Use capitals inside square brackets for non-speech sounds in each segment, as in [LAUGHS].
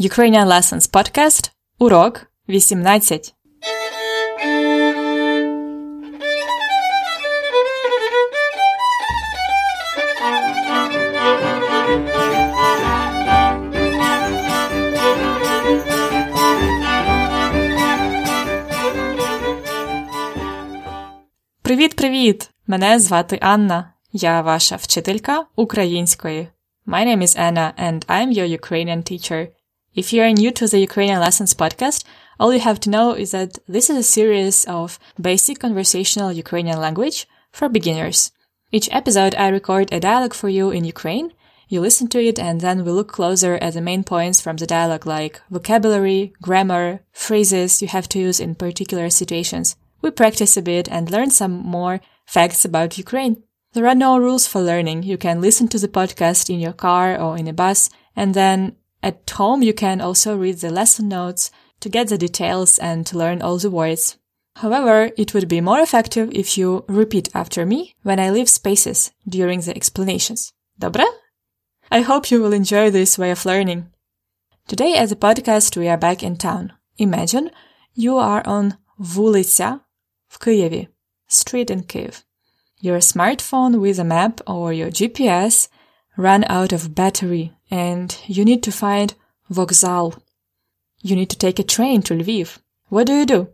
Ukrainian Lessons Podcast, урок 18. Привіт-привіт! Мене звати Анна. Я ваша вчителька української. My name is Anna and I'm your Ukrainian teacher. If you are new to the Ukrainian Lessons podcast, all you have to know is that this is a series of basic conversational Ukrainian language for beginners. Each episode I record a dialogue for you in Ukraine. You listen to it and then we look closer at the main points from the dialogue like vocabulary, grammar, phrases you have to use in particular situations. We practice a bit and learn some more facts about Ukraine. There are no rules for learning. You can listen to the podcast in your car or in a bus and then at home, you can also read the lesson notes to get the details and to learn all the words. However, it would be more effective if you repeat after me when I leave spaces during the explanations. Добре? I hope you will enjoy this way of learning. Today as a podcast, we are back in town. Imagine you are on вулиця в Києві, street in Kiev. Your smartphone with a map or your GPS ran out of battery and you need to find Vokzal. You need to take a train to Lviv. What do you do?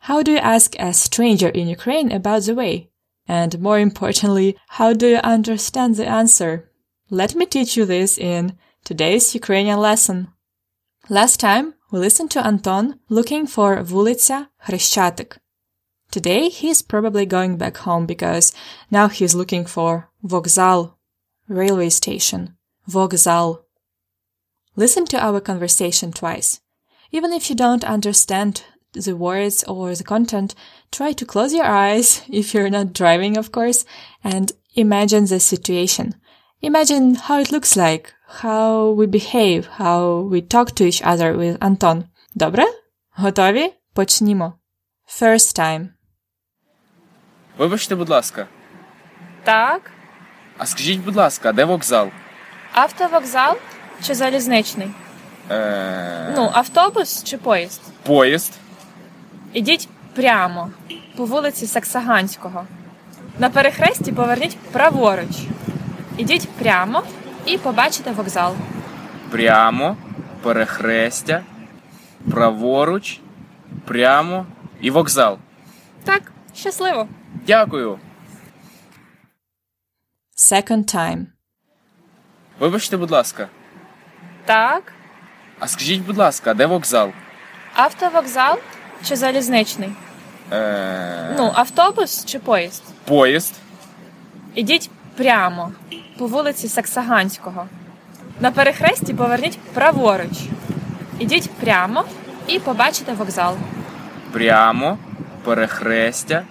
How do you ask a stranger in Ukraine about the way? And more importantly, how do you understand the answer? Let me teach you this in today's Ukrainian lesson. Last time we listened to Anton looking for Vulitsa Hрещатик. Today he's probably going back home because now he's looking for Vokzal, railway station. Vokzal. Listen to our conversation twice. Even if you don't understand the words or the content, try to close your eyes, [LAUGHS] if you're not driving, of course, and imagine the situation. Imagine how it looks like, how we behave, how we talk to each other with Anton. Dobre? Готові? Почнімо. First time. Вибачте, будь ласка. Так. А скажіть, будь ласка, де вокзал? Автовокзал чи залізничний? Е... Ну, автобус чи поїзд? Поїзд. Ідіть прямо по вулиці Саксаганського. На перехресті поверніть праворуч. Ідіть прямо і побачите вокзал. Прямо, перехрестя, праворуч, прямо і вокзал. Так, щасливо. Дякую. Second time. Вибачте, будь ласка. Так. А скажіть, будь ласка, де вокзал? Автовокзал чи залізничний? Е... Ну, автобус чи поїзд? Поїзд. Ідіть прямо по вулиці Саксаганського. На перехресті поверніть праворуч. Ідіть прямо і побачите вокзал. Прямо, перехрестя,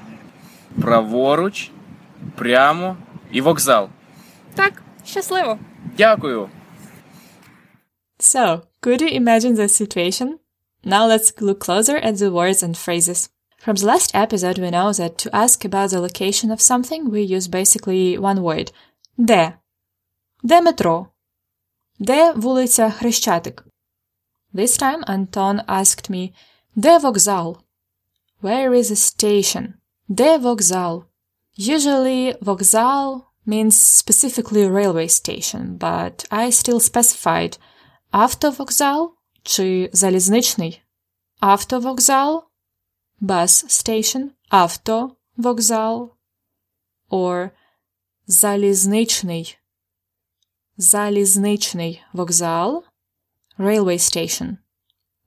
праворуч, прямо і вокзал. Так, щасливо. Дякую. So, could you imagine the situation? Now let's look closer at the words and phrases. From the last episode, we know that to ask about the location of something, we use basically one word. Де? Де метро? Де вулиця Хрещатик? This time Anton asked me, Де вокзал? Where is the station? Де вокзал? Usually, вокзал means specifically railway station, but I still specified автовокзал чи залізничний. Автовокзал, bus station, автовокзал, or залізничний, залізничний вокзал, railway station,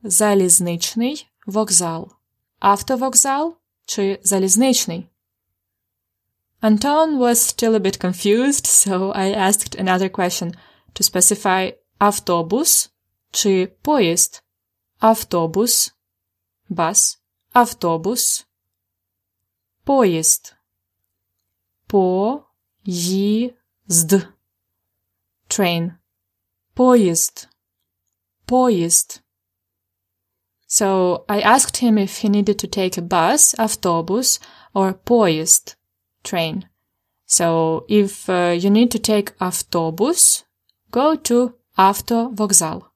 залізничний вокзал, автовокзал чи залізничний. Anton was still a bit confused, so I asked another question to specify автобус чи поїзд. Автобус, bus, автобус, поїзд, поїзд, train, поїзд, поїзд. So I asked him if he needed to take a bus, автобус, or поїзд, train. So if uh, you need to take автобус, go to автовокзал.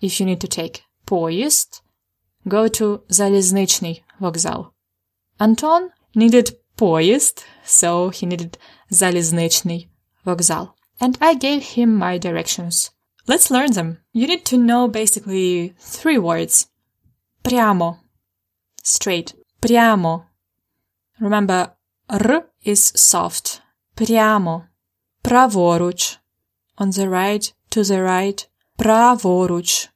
if you need to take поїзд, go to залізничний вокзал. Anton needed поїзд, so he needed залізничний вокзал. And I gave him my directions. Let's learn them. You need to know basically three words. Прямо. Straight. Прямо. Remember, R is soft. Прямо. Праворуч. On the right, to the right. Праворуч.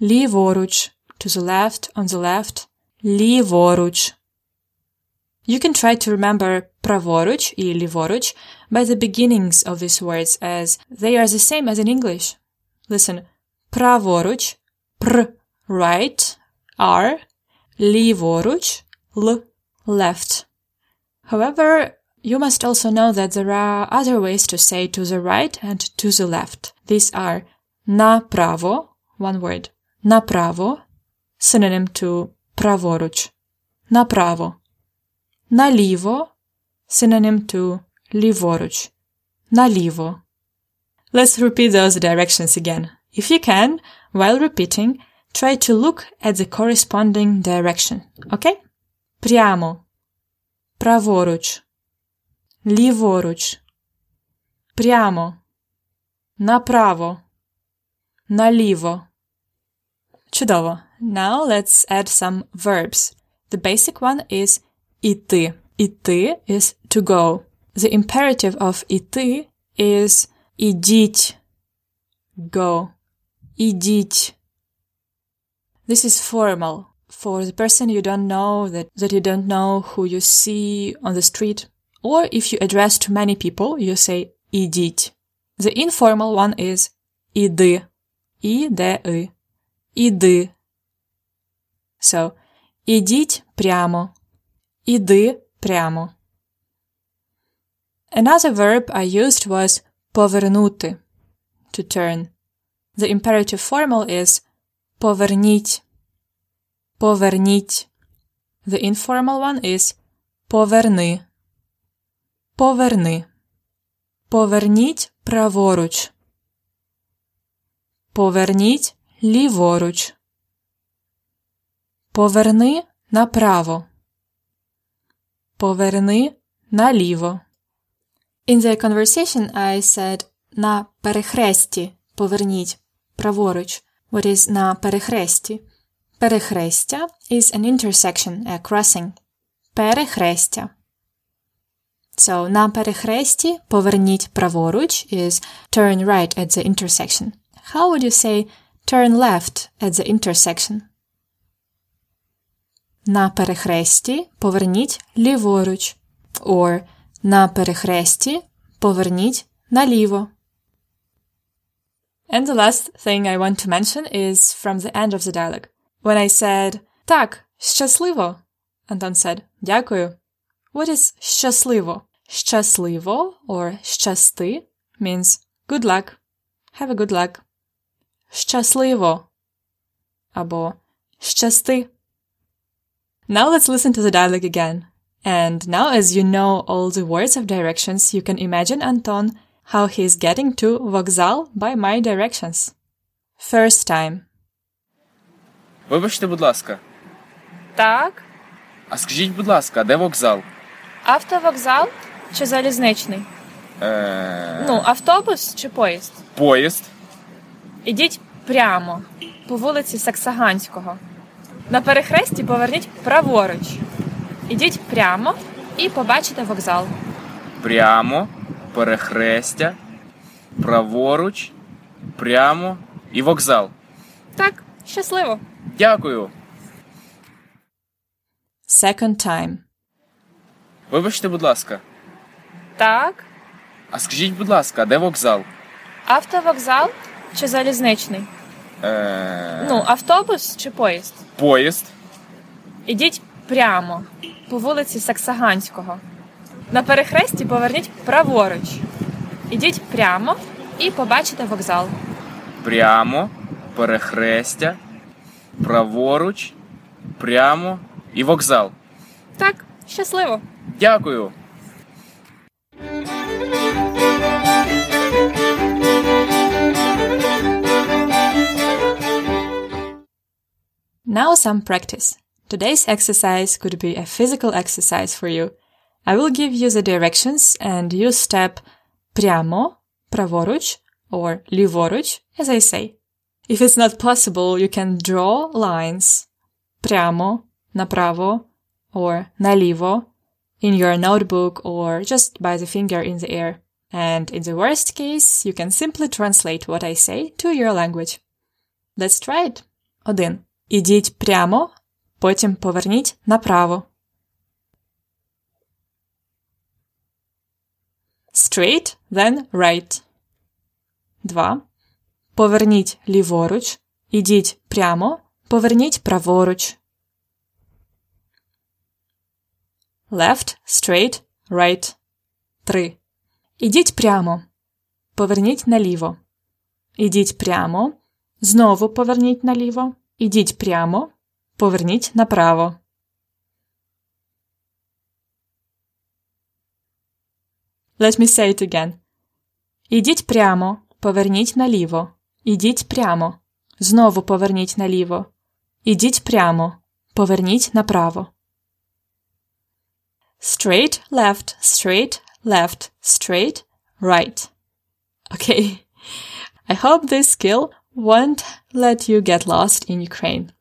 Ліворуч. To the left, on the left. Ліворуч. You can try to remember праворуч и ліворуч by the beginnings of these words as they are the same as in English. Listen. Праворуч. Pr. Right. R. Ліворуч. L. Left. However, you must also know that there are other ways to say to the right and to the left. These are направо, one word, направо, synonym to праворуч, направо, наліво, synonym to ліворуч, наліво. Let's repeat those directions again. If you can, while repeating, try to look at the corresponding direction, okay? Прямо, праворуч, ліворуч, прямо, направо, наліво. Чудово. Now let's add some verbs. The basic one is іти. Іти is to go. The imperative of іти is ідіть. Go. Ідіть. This is formal. For the person you don't know, that, that you don't know who you see on the street. Or if you address to many people, you say ідіть. The informal one is іди. І-де-и. Іди. So, ідіть прямо. Іди прямо. Another verb I used was повернути. To turn. The imperative formal is поверніть. Поверніть. The informal one is поверни. Поверни. Поверніть праворуч. Поверніть ліворуч. Поверни направо. Поверни наліво. In the conversation I said на перехресті поверніть праворуч. What is на перехресті? Перехрестя is an intersection, a crossing. Перехрестя. So, на перехресті поверніть праворуч is turn right at the intersection. How would you say turn left at the intersection? На перехресті поверніть ліворуч. Or на перехресті поверніть наліво. And the last thing I want to mention is from the end of the dialogue. When I said Так, щасливо, Anton said Дякую. What is щасливо? Щасливо or щасти means good luck. Have a good luck. Щасливо або щасти. Now let's listen to the dialogue again. And now as you know all the words of directions, you can imagine Anton how he is getting to вокзал by my directions. First time. Вибачте, будь ласка. Так. А скажіть, будь ласка, де вокзал? Автовокзал чи залізничний? Е... Ну, автобус чи поїзд? Поїзд. Ідіть прямо по вулиці Саксаганського. На перехресті поверніть праворуч. Ідіть прямо і побачите вокзал. Прямо, перехрестя, праворуч, прямо і вокзал. Так, щасливо. Дякую. Second time. Вибачте, будь ласка. Так. А скажіть, будь ласка, де вокзал? Автовокзал чи залізничний? Е... Ну, автобус чи поїзд? Поїзд. Ідіть прямо по вулиці Саксаганського. На перехресті поверніть праворуч. Ідіть прямо і побачите вокзал. Прямо, перехрестя, праворуч, прямо і вокзал. Так, щасливо. Дякую. Now some practice. Today's exercise could be a physical exercise for you. I will give you the directions and you step прямо, праворуч, or ліворуч, as I say. If it's not possible, you can draw lines прямо, направо, or наліво in your notebook or just by the finger in the air. And in the worst case, you can simply translate what I say to your language. Let's try it. 1. Ідіть прямо, потім поверніть направо. Straight, then right. 2. Поверніть ліворуч, ідіть прямо, поверніть праворуч. Left, straight, right. 3. Ідіть прямо. Поверніть наліво. Ідіть прямо. Знову поверніть наліво. Ідіть прямо. Поверніть направо. Let me say it again. Ідіть прямо. Поверніть наліво. Ідіть прямо. Знову поверніть наліво. Ідіть прямо. Поверніть направо. Straight, left, straight, left, straight, right. Okay. I hope this skill won't let you get lost in Ukraine.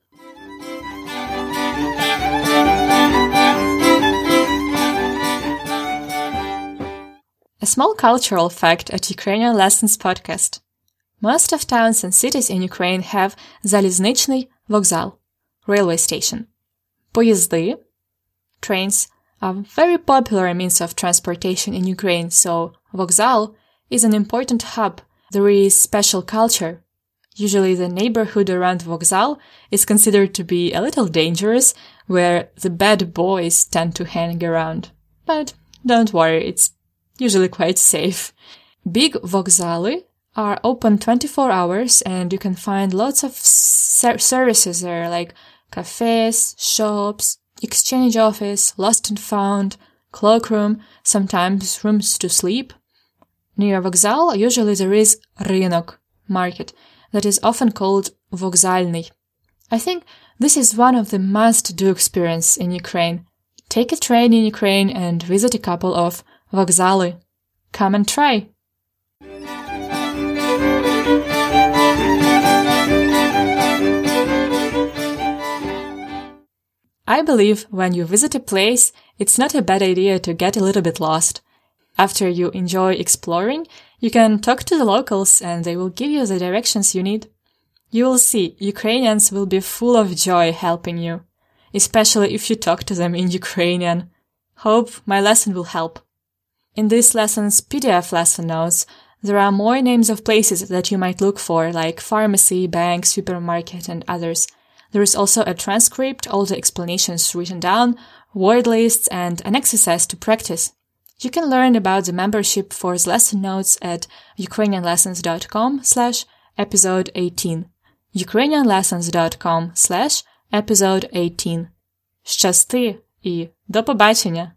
A small cultural fact at Ukrainian Lessons podcast. Most of towns and cities in Ukraine have залізничний вокзал, railway station. Поїзди, trains, are very popular means of transportation in Ukraine, so вокзал is an important hub. There is special culture. Usually the neighborhood around Vokzal is considered to be a little dangerous, where the bad boys tend to hang around. But don't worry, it's usually quite safe. Big Vokzali are open 24 hours and you can find lots of ser- services there like cafes, shops, exchange office, lost and found, cloakroom, sometimes rooms to sleep. Near Vokzal, usually there is rynok, market, that is often called Vokzalny. I think this is one of the must-do experience in Ukraine. Take a train in Ukraine and visit a couple of Vokzali. Come and try! I believe when you visit a place, it's not a bad idea to get a little bit lost. After you enjoy exploring, you can talk to the locals and they will give you the directions you need. You will see Ukrainians will be full of joy helping you, especially if you talk to them in Ukrainian. Hope my lesson will help. In this lesson's PDF lesson notes, there are more names of places that you might look for, like pharmacy, bank, supermarket, and others. There is also a transcript, all the explanations written down, word lists, and an exercise to practice. You can learn about the membership for the lesson notes at ukrainianlessons.com slash episode 18. ukrainianlessons.com slash episode 18. Щасти і до побачення!